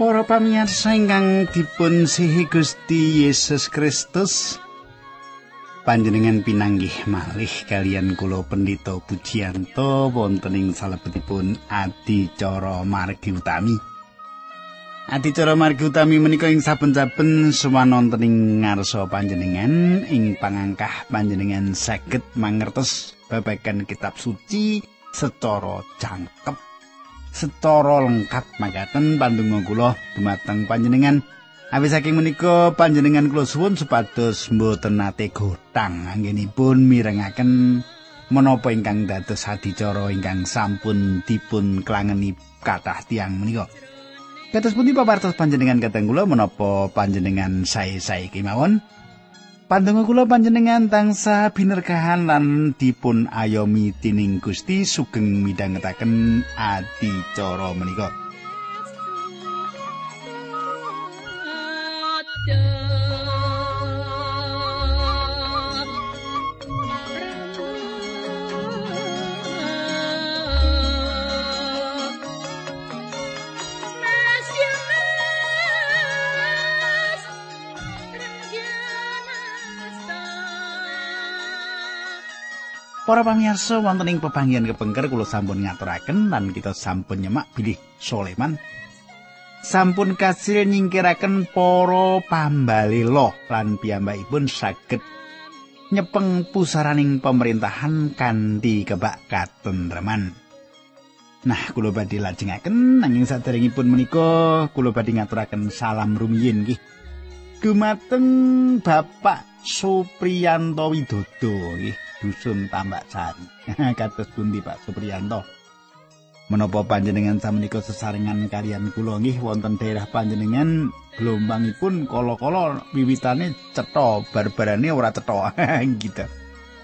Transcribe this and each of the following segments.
Para pamirsa ingkang dipun sihi Gusti Yesus Kristus, panjenengan pinanggih malih kalian kula pendeta Pujiyanto wonten ing salebetipun adicara margi utami. Adicara margi utami menika ing saben-saben sumanonten ing ngarsa panjenengan ing pangangkah panjenengan saged mangertos babagan kitab suci secara jangkep secara lengkap makaten pandonga kula dumateng panjenengan. Awit saking menika panjenengan kula suwun supados mboten nate gotang anggenipun mirengaken menapa ingkang dados adicara ingkang sampun dipun klangeni kathah tiang menika. Kados pundi papartos panjenengan kateng kula menapa panjenengan sae-sae kemawon? Pandonga kula panjenengan tangsa binerkahan lan dipun ayomi tining Gusti sugeng midhangetaken adicara menika. Para pamirsa wonten ing pepanggihan kepengker kula sampun ngaturaken lan kita sampun nyemak bilih Soleman sampun kasil nyingkiraken para pambalela lan piyambakipun saged nyepeng pusaraning pemerintahan kanthi kebak katentreman. Nah, kula badhe lajengaken nanging saderengipun menika kula badhe ngaturaken salam rumiyin nggih. Dumateng Bapak Supriyanto Widodo nggih. Dusun tambak sari kados pundi Pak Supriyanto? Menapa panjenengan samenika sesarengan kalian kula nggih wonten daerah panjenengan gelombangipun kala-kala wiwitane cetha barbarane ora cetha. Gitu.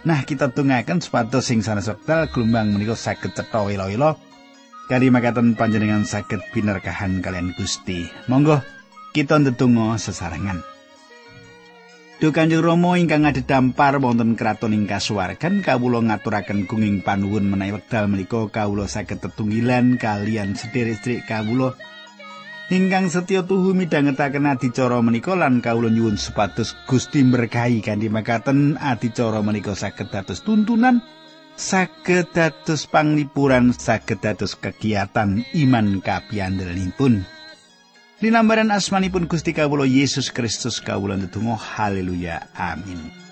Nah kita tunggaken supados sing sanes wekdal gelombang menika saged cetha wela-wela. Kali makaten panjenengan saged binerkahan kalian Gusti. Monggo kita ndedonga sesarengan Duh Kanjeng Rama ingkang dampar wonten kraton ing kasuwargan kawula ngaturaken gunging panuwun menawi wekdal menika kawula saged tetunggilan kalian sedherek-sedherek kawula ingkang setya tuhu midhangetaken adicara menika lan kawula nyuwun supados Gusti berkahi kanthi makaten adicara menika saged dados tuntunan saged dados panglipuran saged dados kegiatan iman kapiandelipun. Linambaran asmanipun Gusti Kawula Yesus Kristus kawula ndedonga haleluya. Amin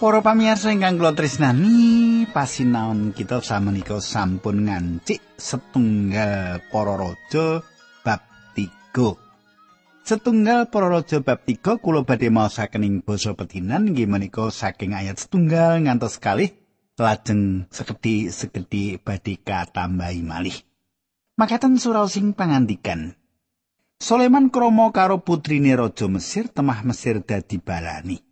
Para pamirsa ingkang kula tresnani, pasinaon kita samenika sampun ngancik setunggal para raja bab 3. Setunggal para raja bab 3 kula badhe maosaken ing basa petinan inggih menika saking ayat setunggal ngantos kalih lajeng sekedhi-sekedhi badhe katambahi malih. Makaten surau sing pangandikan. Soleman kromo karo putrine raja Mesir temah Mesir dadi balani.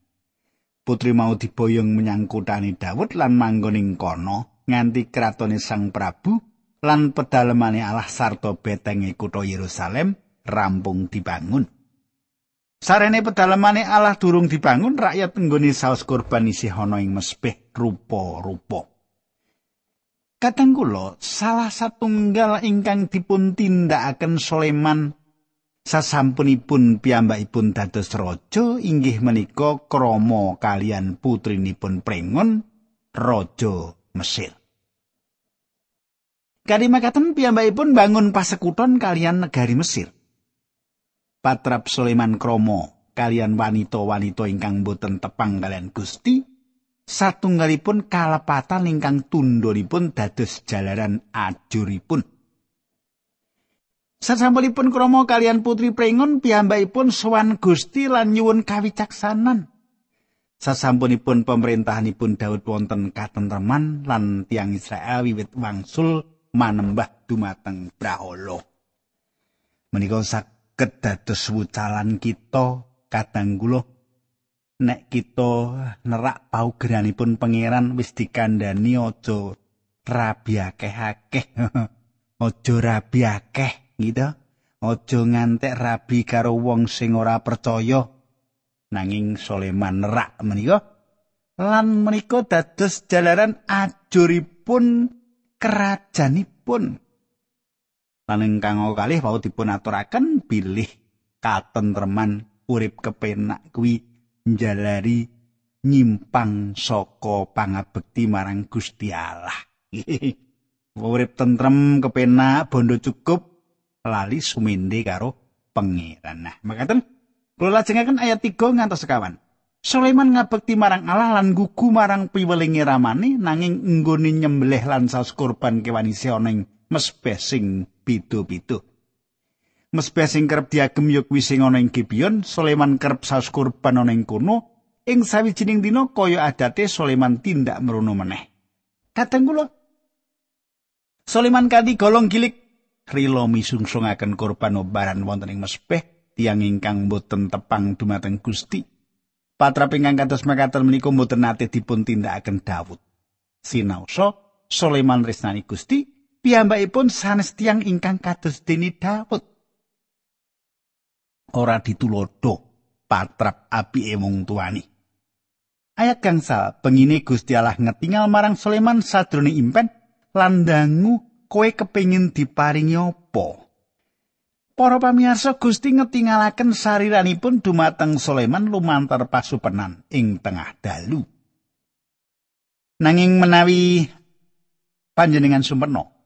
Putri mau diboyong menyang kutane Daud lan manggoning kono nganti kratone Sang Prabu lan pedalemane Allah sarta betenge kutha Yerusalem rampung dibangun. Sarene pedalemane Allah durung dibangun, rakyat nggone saos kurban isih ana ing mespeh rupa-rupa. Katang kula, salah satunggal ingkang dipun tindakaken Soleman sasampunipun piyambakipun dados raja inggih menika krama kalian putrinipun prengon raja Mesir. Karimakaten piyambakipun bangun pasekuton kalian negari Mesir. Patrap Sulaiman Kromo kalian wanita-wanita ingkang boten tepang kalian Gusti satunggalipun kalepatan ingkang tundhonipun dados jalaran ajuripun. Sasampunipun krama kalian putri prengon piyambakipun sowan Gusti lan nyuwun kawicaksanan. Sasampunipun pemerintahanipun Daud wonten katentreman lan tiang Israel wiwit wangsul manembah dumateng Brahala. Menika saged dados wucalan kita kadang kula nek kita nerak paugeranipun pangeran wis dikandani aja rabi akeh-akeh. aja rabi akeh gitu. Aja ngantek rabi karo wong sing ora percaya. Nanging Soleman nerak menika lan menika dados jalaran ajuripun kerajanipun. Lan ingkang kalih wau dipun aturaken bilih katentreman urip kepenak kuwi njalari nyimpang saka pangabekti marang Gusti Allah. Urip tentrem kepenak bondo cukup lali sumende karo pangeran. Nah, makaten kula lajengaken ayat 3 ngantos sekawan. Sulaiman ngabekti marang Allah lan gugu marang piwelinge ramane nanging nggone nyembelih lan saus kurban kewan isi ana ing mesbeh sing pitu-pitu. Mesbeh sing kerep diagem ya kuwi sing ana ing Gibeon, Sulaiman kerep saus kurban ana ing kono. Ing sawijining dina kaya adate Sulaiman tindak merono meneh. Kadang kula Sulaiman kanthi golong gilik rila misungsungaken kurban obaran wonten ing mesbeh tiang ingkang boten tepang dumateng Gusti. Patra pingkang kados mekaten menika mboten nate dipun tindakaken Daud. Sinaosa Sulaiman resnani Gusti piyambakipun sanes tiang ingkang kados dene Daud. Ora ditulodo patrap api emung tuani. Ayat gangsa pengine Gusti Allah ngetingal marang Sulaiman sadrone impen landangu kowe kepingin diparingi apa? Para pamirsa Gusti ngetingalaken sariranipun dumateng Sulaiman lumantar pasupenan ing tengah dalu. Nanging menawi panjenengan sumpeno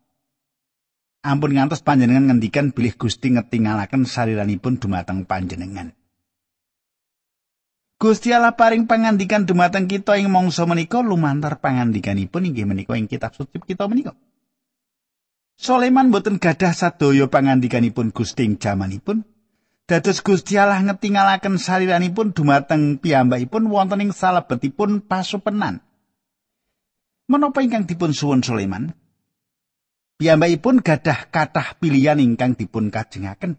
ampun ngantos panjenengan ngendikan bilih Gusti ngetingalaken sariranipun dumateng panjenengan. Gusti Allah paring pangandikan dumateng kita ing mangsa menika lumantar pangandikanipun inggih menika ing kitab suci kita menika. Soleman boten gadah sadaya pangandikanipun Gusti ing jamanipun. Dados Gusti Allah ngetingalaken saliranipun dumateng piyambakipun wonten ing salebetipun pasupenan. Menapa ingkang dipun suwun Soleman? Piyambakipun gadah kathah pilihan ingkang dipun kajengaken.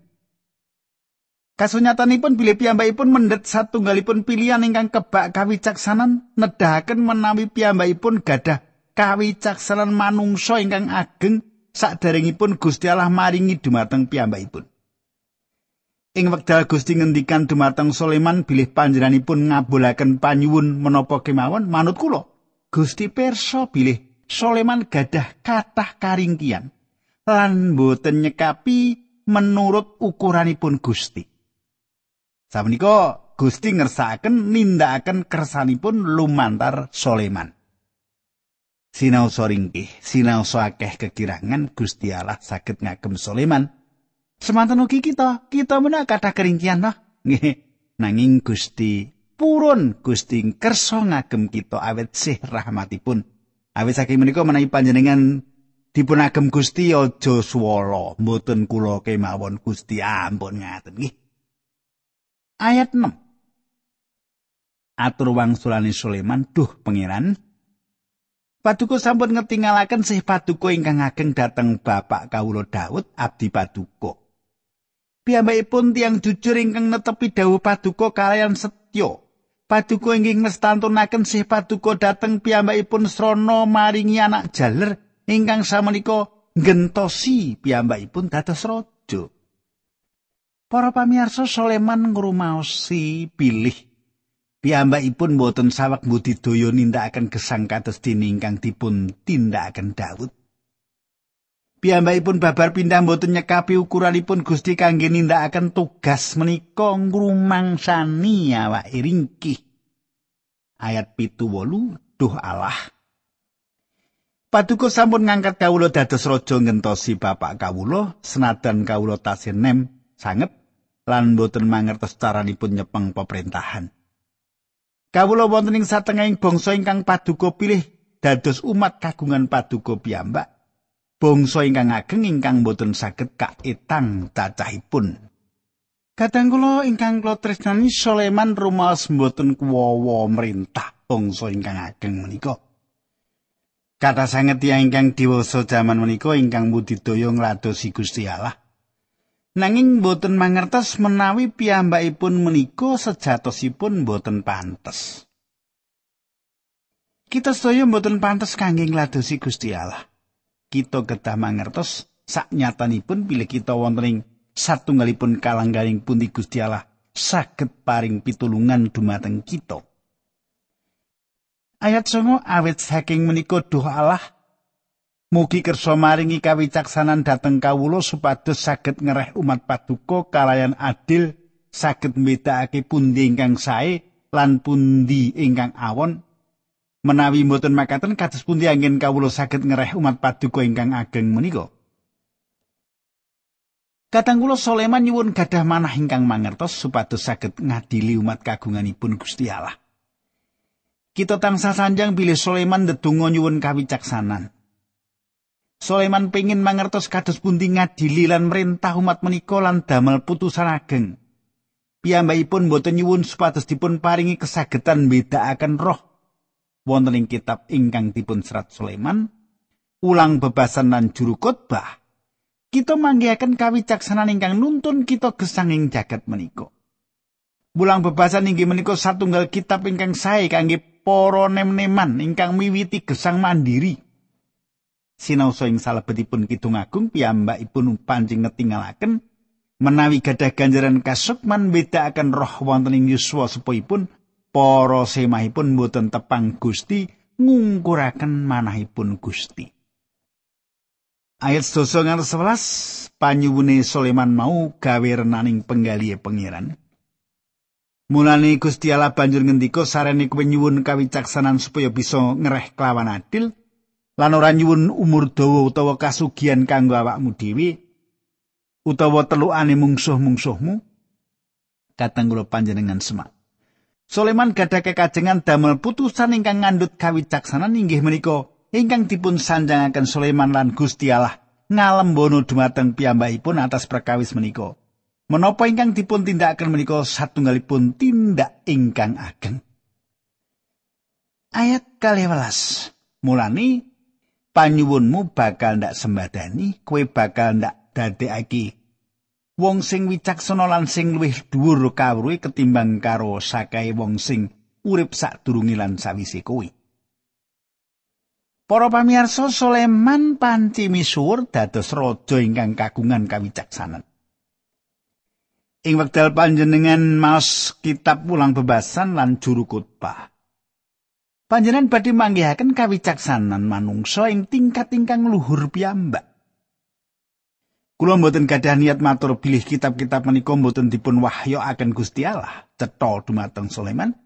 Kasunyatanipun bilih piyambakipun mendhet satunggalipun pilihan ingkang kebak kawicaksanan nedahaken menawi piyambakipun gadah kawicaksanan manungsa ingkang ageng sakderengipun Gusti Allah maringi dumateng piyambakipun. Ing wekdal Gusti ngendikan dumateng Sulaiman bilih panjenenganipun ngabulaken panyuwun menapa kemawon manut kula. Gusti perso bilih Sulaiman gadah kathah karingkian lan boten nyekapi menurut ukuranipun Gusti. Samenika Gusti ngersakaken nindakaken kersanipun lumantar Sulaiman. Sinau soringkih, sinau akeh kekirangan Gusti Allah saged ngagem Sulaiman. Semanten ugi kita, kita menak kata keringkian lah. Nanging Gusti purun Gusti kersa ngagem kita awet sih rahmatipun. Awet saking menika menawi panjenengan dipun agem Gusti aja swala, mboten kula kemawon Gusti ampun ngaten nggih. Ayat 6. Atur wangsulane Sulaiman, "Duh, pangeran, Paduka sampun ngetingalaken sih paduka ingkang ageng dhateng Bapak kawula Daud abdi paduka. Piyambakipun tiang jujur ingkang netepi dawuh paduka kalian setya. Paduka ingkang ngestantunaken sih paduka dhateng piyambakipun srana maringi anak jaler ingkang samenika gentosi piyambakipun dados raja. Para pamirsa Soleman ngrumaosi pilih Piyambakipun boten sawek budidaya nindakaken gesang kados dene ingkang dipun tindakaken Daud. Piyambakipun babar pindah boten nyekapi ukuranipun Gusti kangge nindakaken tugas menika ngrumangsani awake ringkih. Ayat pitu wolu, duh Allah. Paduka sampun ngangkat kawula dados raja ngentosi bapak kawula senadan kawula tasih nem sanget lan boten mangertos caranipun nyepeng pemerintahan. Kawula wonten ing satengahing bangsa ingkang paduka pilih dados umat kagungan paduka piyambak. Bangsa ingkang ageng ingkang boten saged kaetang cacahipun. Kadang kula ingkang kula tresnani Sulaiman rumaos mboten kuwawa merintah bangsa ingkang ageng menika. Kata sanget ingkang diwasa jaman menika ingkang budidaya ngladosi Gusti Allah. Nanging boten mangertos menawi piyambakipun menika sejatosipun boten pantes. Kita sedaya boten pantes kangge ngladosi Gusti Allah. Kita kedah mangertos saknyatanipun bilih kita wonten ing satunggalipun kalanggaring pundi Gusti Allah saged paring pitulungan dumateng kita. Ayat songo awet saking menika doa Allah Mugi kersa maringi kawicaksanan dhateng kawula supados saged ngereh umat paduka kalayan adil saged mbedakake pundi ingkang sae lan pundi ingkang awon menawi mboten makaten kados pundi angin kawula saged ngereh umat paduka ingkang ageng menika Kadang kula Soleman nyuwun gadah manah ingkang mangertos supados saged ngadili umat kagunganipun Gusti Allah. Kita tansah sanjang bilih Soleman ndedonga nyuwun kawicaksanan. Sulaiman pengin mangertos kados pundi ngadili lan merintah umat menika lan damel putusan ageng. Piyambakipun boten nyuwun supados dipun paringi kesagetan bedakaken roh wonten ing kitab ingkang dipun serat Sulaiman ulang bebasan lan juru khotbah. Kita manggihaken kawicaksanan ingkang nuntun kita gesang ing jagat menika. Ulang bebasan inggih menika satunggal kitab ingkang sae kangge para nem-neman ingkang miwiti gesang mandiri. Sinaosa ing salebetipun kidung agung piyambakipun panjing ngetingalaken menawi gadah ganjaran kasukman bedakaken roh wonten ing yuswa sepuyipun para semahipun boten tepang Gusti ngungkuraken manahipun Gusti. Ayat 12 ngantos 11 panyuwune Sulaiman mau gawe renaning penggalihe pangeran. Mulane Gusti Allah banjur ngendika sarene kowe nyuwun kawicaksanan supaya bisa ngereh kelawan adil lan ora nyuwun umur dawa utawa kasugihan kanggo awakmu dhewe utawa telukane mungsuh-mungsuhmu kateng kula panjenengan semak Soleman gadake kajengan damel putusan ingkang ngandut kawicaksanan inggih menika ingkang dipun sanjangaken Soleman lan Gusti Allah ngalembono dumateng piyambakipun atas perkawis menika. Menapa ingkang dipun tindakaken menika satunggalipun tindak ingkang ageng. Ayat 12. Mulani panyuwunmu bakal ndak sembadani, kowe bakal ndak dadekake wong sing wicaksana lan sing luwih dhuwur kawruhe ketimbang karo sakae wong sing urip sadurunge lan sawise kowe. Para pamirsa Soleman panci misuwur dados raja ingkang kagungan kawicaksanan. Ing wekdal panjenengan maos kitab ulang bebasan lan juru khotbah. Panjenengan badhe manggihaken kawicaksanan manungsa ing tingkat ingkang luhur piyambak. Kula mboten gadah niat matur bilih kitab-kitab menika mboten dipun wahyoaken Gusti Allah, cetha dumateng Sulaiman.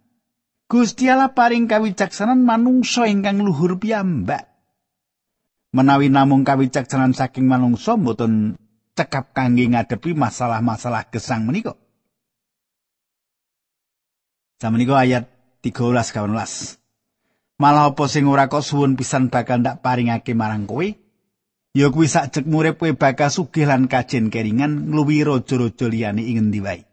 Gusti Allah paring kawicaksanan manungsa ingkang luhur piyambak. Menawi namung kawicaksanan saking manungsa mboten cekap kangge ngadepi masalah-masalah gesang menika. Samenika ayat 13 kawan Malah apa sing ora kok suwun pisan bakal ndak paringake marang kowe? Ya kuwi sakjek murip kowe bakal sugih lan kajen keringan ngluwi raja-raja liyane ing endi wae.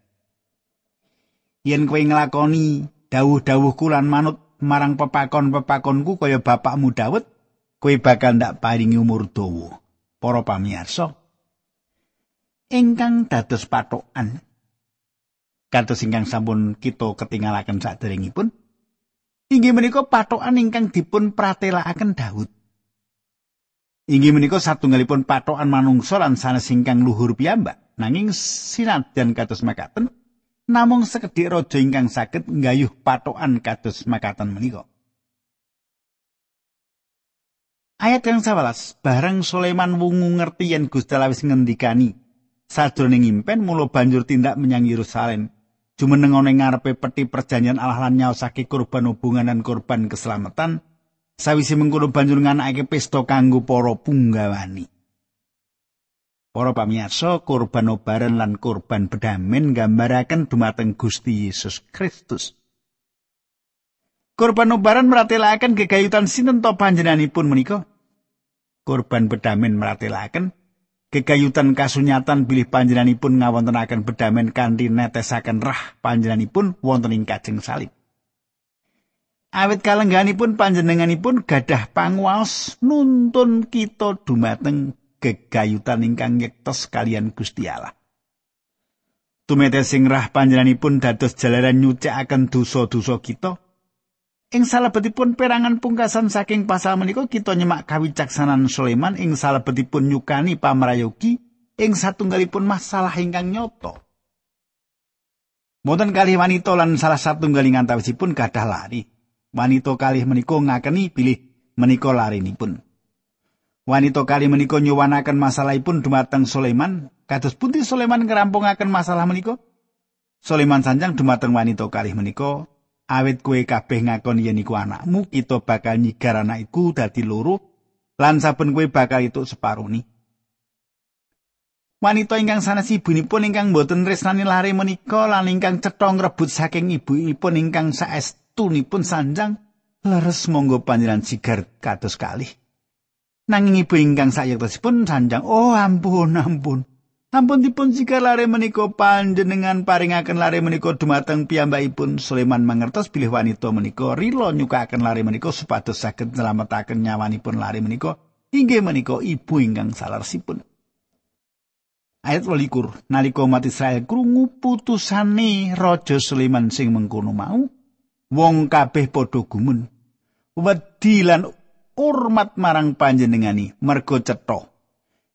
Yen kowe nglakoni dawuh-dawuhku lan manut marang pepakon-pepakonku kaya bapakmu Daud, kowe bakal ndak paringi umur dawa. Para pamirsa, ingkang dados patokan kados ingkang sampun kita ketinggalaken saderengipun Inggih menika patokan ingkang dipun pratelakaken Daud. Inggih menika satunggalipun patokan manungsa lan sanes ingkang luhur piyambak. Nanging sinadyan kados makaten, namung sekedhik raja ingkang saged nggayuh patokan kados makaten menika. Ayat yang 11, bareng Sulaiman wungu ngerti yen Gusti Allah wis ngendikani sadurunge ngimpen mulo banjur tindak menyang Yerusalem jumeneng ana ngarepe peti perjanjian Allah lan nyaosake kurban hubungan dan kurban keselamatan sawise mengkono banjur nganakake pesta kanggo para punggawani Para pamirsa, kurban obaran lan kurban bedamen gambaraken dumateng Gusti Yesus Kristus. Kurban obaran meratelaken gegayutan sinten to panjenenganipun menika? Kurban bedamen meratelaken Kegayutan kasunyatan bilih panjenenganipun ngawontenaken bedamen kanthi netesaken rah panjenenganipun wonten ing kajeng salib. Awit kalengganipun panjenenganipun gadah panguwas nuntun kita dumateng gegayutan ingkang yektos kalian Gusti Allah. Tumete sing rah panjenenganipun dados jalaran nyucikaken dosa-dosa kita. Ing salebetipun perangan pungkasan saking pasal menika kita nyemak kawicaksanan Sulaiman ing salebetipun nyukani pamrayogi ing satunggalipun masalah ingkang nyoto. Mboten kalih wanita lan salah satunggaling antawisipun gadah lari. Wanita kalih menika ngakeni pilih menika larinipun. Wanita kali menika nyuwanaken masalahipun dumateng Sulaiman, kados pundi Sulaiman ngerampungaken masalah menika? Sulaiman sanjang dumateng wanita kali menika, awit kue kabeh ngakon yen iku anakmu, kita bakal nyigar anak iku dadi loro, lan saben kue bakal itu separuni. Wanita ingkang sanes ibunipun ingkang boten resnani lare menika lan ingkang cetha ngrebut saking ibunipun ingkang saestunipun sanjang leres monggo panjenengan sigar kados kalih. Nanging ibu ingkang sayektosipun sanjang, "Oh, ampun, ampun. Ampun dipun jika lare menika panjenengan paringaken lare menika dumateng piyambakipun Sulaiman mangertos. Bilih wanita menika rila nyukaken lare menika supados saged nyelametaken nyawanipun lare menika. Inggih menika ibu ingkang salarsipun." Ayat 12 nalika umat Israel krungu putusane Raja Sulaiman sing mengkono mau wong kabeh padha gumun. Wedi lan urmat marang panjenengani. Mergo cetha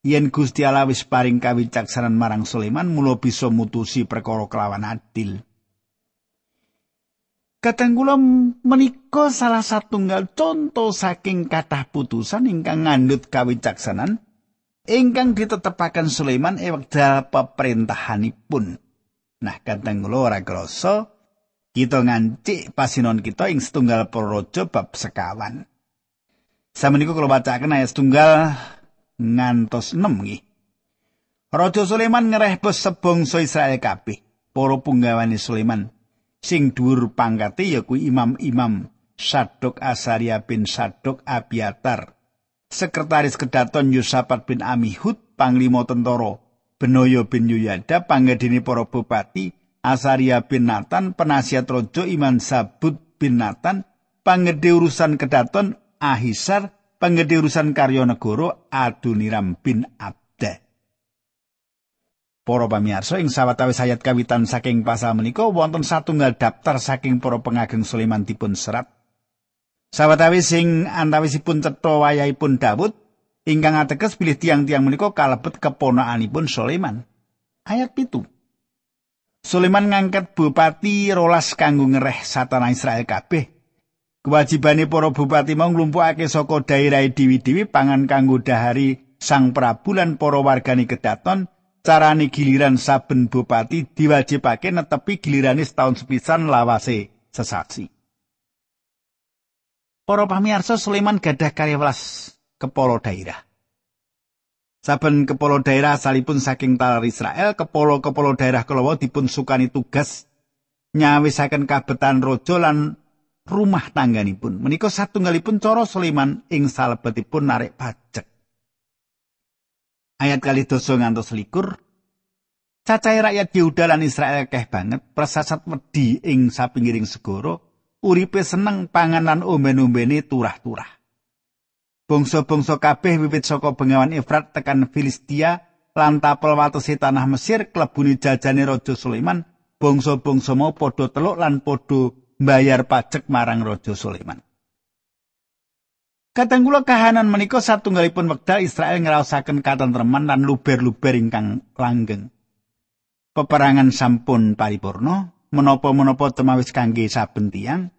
yen Gusti Allah wis paring kawicaksanan marang Sulaiman mula bisa mutusi perkara kelawan adil Katanggula menika salah satunggal contoh saking kathah putusan ingkang ngandut kawicaksanan ingkang ditetepaken Sulaiman ing wekdal peperintahanipun. Nah, katanggula ora krasa kita ngancik pasinon kita ing setunggal prorojo bab sekawan. Sameniku kula bacaken ayat setunggal ngantos 6 nggih. Raja Sulaiman ngereh bos sebangsa Israel kabeh. Para punggawane Sulaiman sing dhuwur pangkate ya kuwi imam-imam Sadok Asaria bin Sadok Abiatar. Sekretaris Kedaton Yusafat bin Amihud, Panglima Tentara Benoyo bin Yuyada, panggedini para bupati, Asaria bin Nathan, penasihat rojo Iman Sabut bin Nathan, panggede urusan Kedaton Ahisar, panggede urusan Karyonegoro Aduniram bin Abda. Para pamirsa ing sawetawis ayat kawitan saking pasal menika wonten satunggal daftar saking para pengageng Sulaiman dipun serat. Sawetawis sing antawisipun cetha wayahipun Daud ingkang ateges pilih tiang-tiang menika kalebet keponakanipun Sulaiman. Ayat pitu. Sulaiman ngangkat bupati rolas kanggo ngereh satana Israel kabeh Kewajibane para bupati mau nglumpukake saka daerah dewi-dewi pangan kanggo dahari Sang Prabu lan para wargani kedaton carane giliran saben bupati diwajibake netepi gilirane setahun sepisan lawase sesasi. Para pamirsa Sulaiman gadah karyawelas kepala daerah. Saben kepala daerah asalipun saking tanah Israel, kepala-kepala daerah kalawa dipun sukani tugas nyawisaken kabetan raja lan rumah tangganipun. Menika satunggalipun cara Sulaiman ing salebetipun narik pajak. Ayat kali dosa ngantos likur. Cacai rakyat Yehuda lan Israel keh banget, persasat wedi ing sapinggiring segoro, uripe seneng panganan omben-ombene turah-turah. Bangsa-bangsa kabeh wiwit saka bengawan Efrat tekan Filistia lan tapel watese tanah Mesir klebuni jajane Raja Sulaiman, bangsa-bangsa mau padha teluk lan padha mbayar pajak marang Raja Sulaiman. Katanggula kahanan menika satunggalipun wekdal Israel ngraosaken katentreman lan luber-luber ingkang langgeng. Peperangan sampun paripurna, menapa-menapa temawis kangge saben tiyang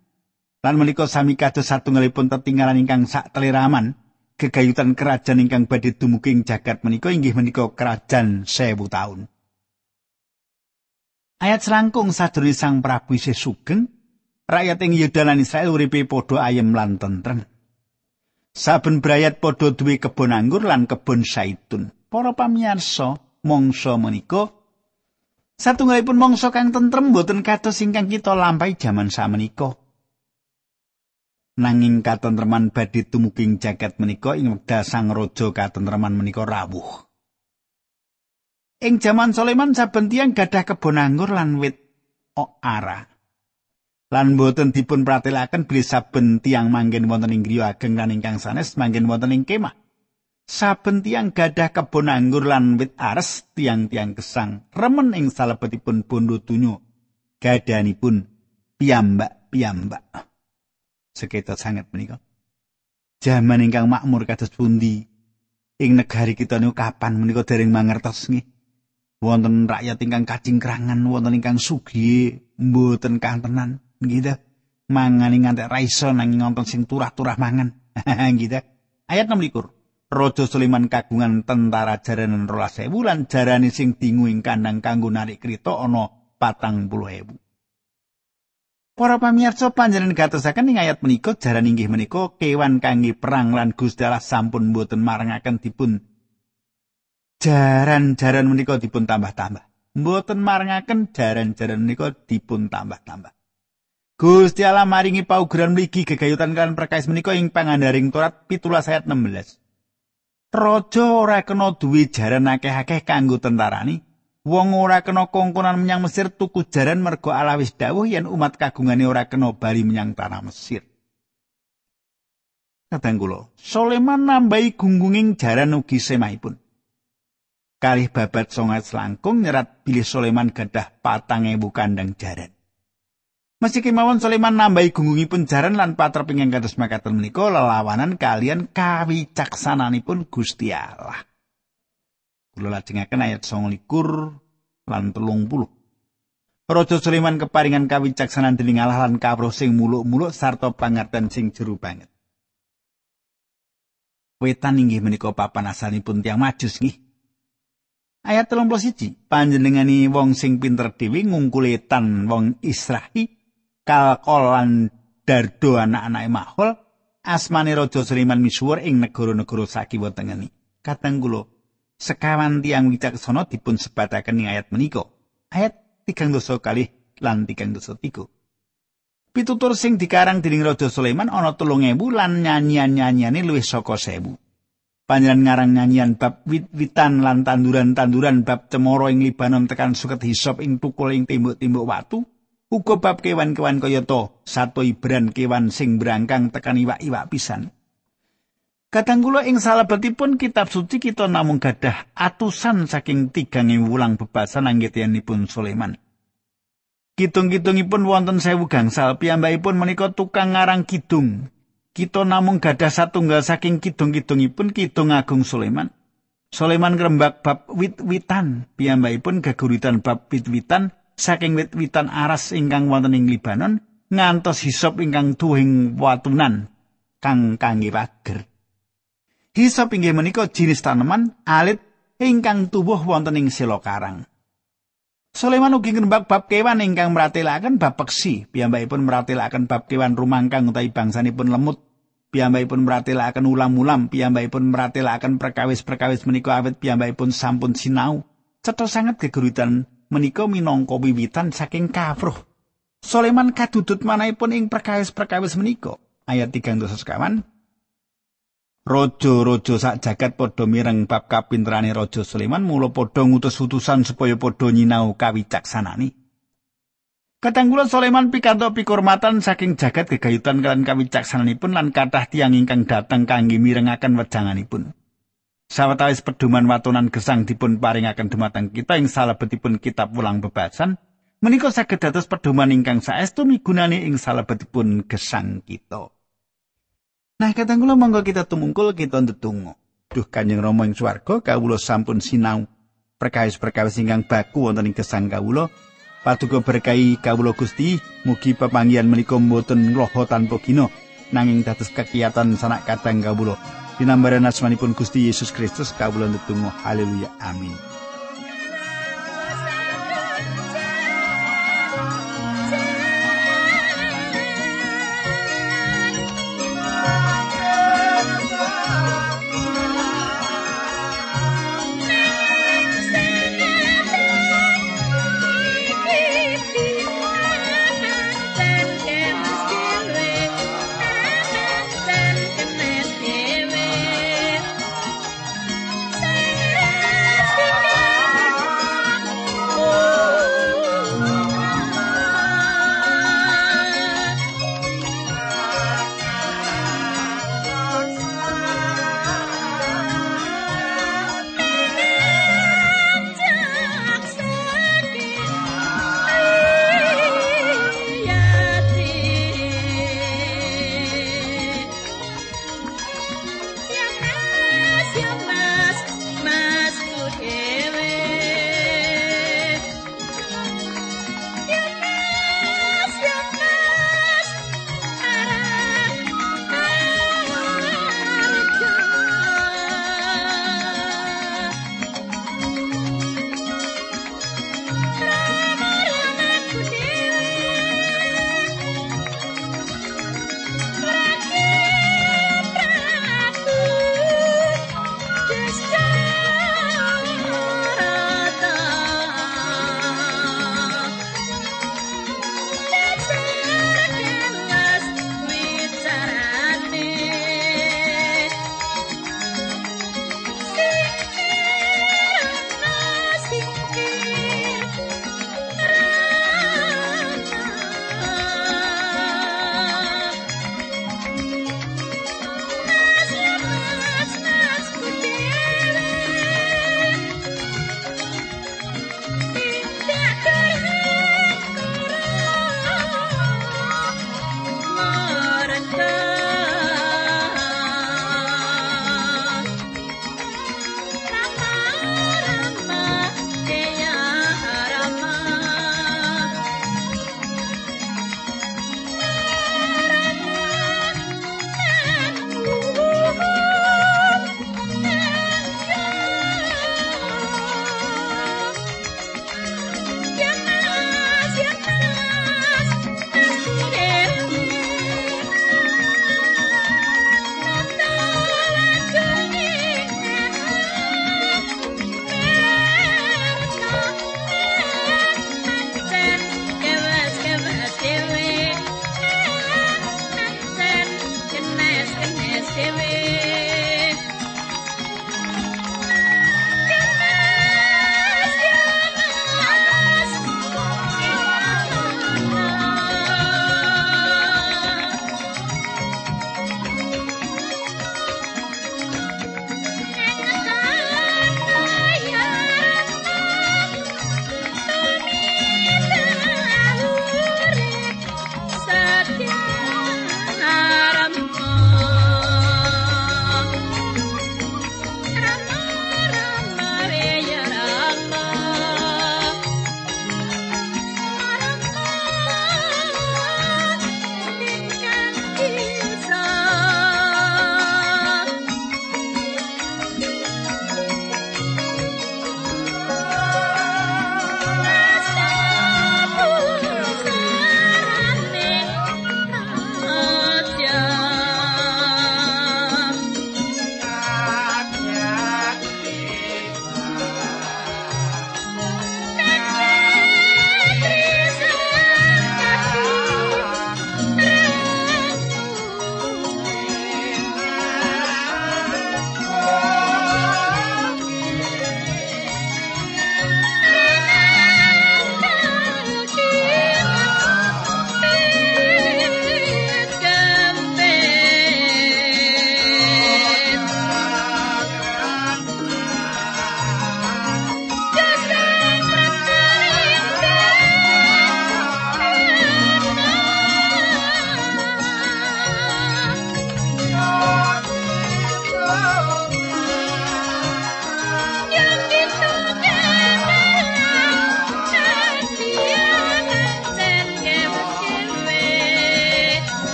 lan menika sami kados satunggalipun tetinggalan ingkang sak teliraman gegayutan kerajaan ingkang badhe dumugi ing jagat menika inggih menika kerajaan sewu taun. Ayat selangkung sadurunge Sang Prabu isih sugeng, rakyat ing Yuda lan Israel uripe padha ayem lan tentrem. Saben brayat padha duwe kebon anggur lan kebon saitun. Para pamirsa, mangsa menika satunggalipun mangsa kang tentrem boten kados ingkang kita lampahi jaman samenika. Nanging katentreman badhe tumuging jagat menika ing wekdal sang raja katentreman menika rawuh. Ing jaman Sulaiman saben tiyang gadah kebon anggur lan wit ara. Lan boten dipun pratelaken bilih saben tiang manggen wonten ing griya ageng lan ingkang sanes manggen wonten ing kemah. saben tiang gadah kebon anggur lan wit ares tiang-tiang gesang remen ing salebetipun bondo dunyo gadanipun piyambak-piyambak. Sekitar sangat menika. Jaman ingkang makmur kados pundi? Ing negari kita niku kapan menika dereng mangertos nggih? Wonten rakyat ingkang kacingkrangan wonten ingkang sugih mboten kantenan gitu mangan ing ngantek ra iso nanging wonten sing turah-turah mangan gitu ayat 6 Raja Sulaiman kagungan tentara jaranan rolas ewu lan jarane sing dingu ing kandang kanggo narik krita ana patang puluh ewu. Para pamirsa panjenengan gatosaken ing ayat menika jaran inggih menika kewan kangge perang lan Gusti sampun mboten marangaken dipun jaran-jaran menika dipun tambah-tambah. Mboten marangaken jaran-jaran menika dipun tambah-tambah. Gusti Allah maringi paugeran mligi gegayutan kan perkais menika ing pangandaring Torat 17 ayat 16. Raja ora kena duwe jaran akeh-akeh kanggo tentarani. Wong ora kena kongkonan menyang Mesir tuku jaran mergo Allah wis dawuh yen umat kagungane ora kena bali menyang tanah Mesir. Kadang kula, Soleman nambahi gunggunging jaran ugi semahipun. Kalih babat songat selangkung nyerat bilih Soleman gadah patang ewu kandang jaran. Meski kemawon Sulaiman nambahi gunggungipun jaran lan patreping ingkang kados makaten menika lelawanan kalian kawicaksananipun Gusti Allah. Kula lajengaken ayat 29 lan 30. Raja Sulaiman keparingan kawicaksanan dening Allah lan kawruh sing muluk-muluk sarta pangerten sing jero banget. Wetan inggih menika papan asalipun tiang majus nggih. Ayat 31 panjenengani wong sing pinter dhewe ngungkuletan wong Israel kalkolan dardo anak-anake mahol asmane raja Sulaiman misuwur ing negara-negara sakiwa tengeni katang kula sekawan tiang wicaksana dipun sebataken ing ayat menika ayat 3 dosa kali lan 3 dosa 3 Pitutur sing dikarang dening Raja Sulaiman ana 3000 lan nyanyian-nyanyane luwih saka 1000. Panjenengan ngarang nyanyian bab wit-witan lan tanduran-tanduran bab cemoro ing Libanon tekan suket hisop ing tukul ing tembok-tembok watu. Uga bab kewan-kewan kaya to sato ibran kewan sing brangkang tekan iwak-iwak pisan Kadang kula ing salebetipun kitab suci kita namung gadah atusan saking tigang wulang bebasan anggetianipun Sulaiman. Kitung-kitungipun wonten sewu gangsal piyambakipun menika tukang ngarang kidung. Kita namung gadah satunggal saking kidung-kidungipun kidung agung Sulaiman. Sulaiman ngrembak bab wit-witan piyambakipun geguritan bab wit-witan saking wit-witan aras ingkang wonten ing Libanon ngantos hisop ingkang tuwing watunan kang kangge pager. Hisop inggih menika jinis tanaman alit ingkang tubuh wonten ing sela karang. Sulaiman ugi ngrembak bab kewan ingkang meratelaken bab peksi, piyambakipun meratelaken bab kewan rumangkang utawi bangsanipun lemut. Piyambakipun meratelaken ulam-ulam, piyambakipun meratelaken perkawis-perkawis menika awit piyambakipun sampun sinau. Cetha sanget geguritan menika minangka wiwitan saking kafruh. Soleman kadudut manahipun ing perkawis-perkawis menika. Ayat 3 sekawan. Raja-raja sak jagat padha mireng bab kapinterane Raja Sulaiman mula padha ngutus utusan supaya padha nyinau kawicaksanane. Katanggula Sulaiman pikantuk pikurmatan saking jagat gegayutan kalian kawicaksananipun lan kathah tiyang ingkang dateng kangge mirengaken wejanganipun. Sawetawis pedoman watonan gesang dipun paringaken dumateng kita ing salebetipun kitab ulang bebasan, menika saged dados pedoman ingkang saestu migunani ing salebetipun gesang kita. Nah, kadang kula monggo kita tumungkul kita ndedonga. Duh Kanjeng Rama ing swarga, kawula sampun sinau perkawis-perkawis ingkang baku wonten ing gesang kawula. Paduka berkahi kawula Gusti, mugi pepanggihan menika mboten loho tanpa gina, nanging dados kekiatan sanak kadang kawula. Dinambaran asmanipun Gusti Yesus Kristus kawula ndedonga. Haleluya. Amin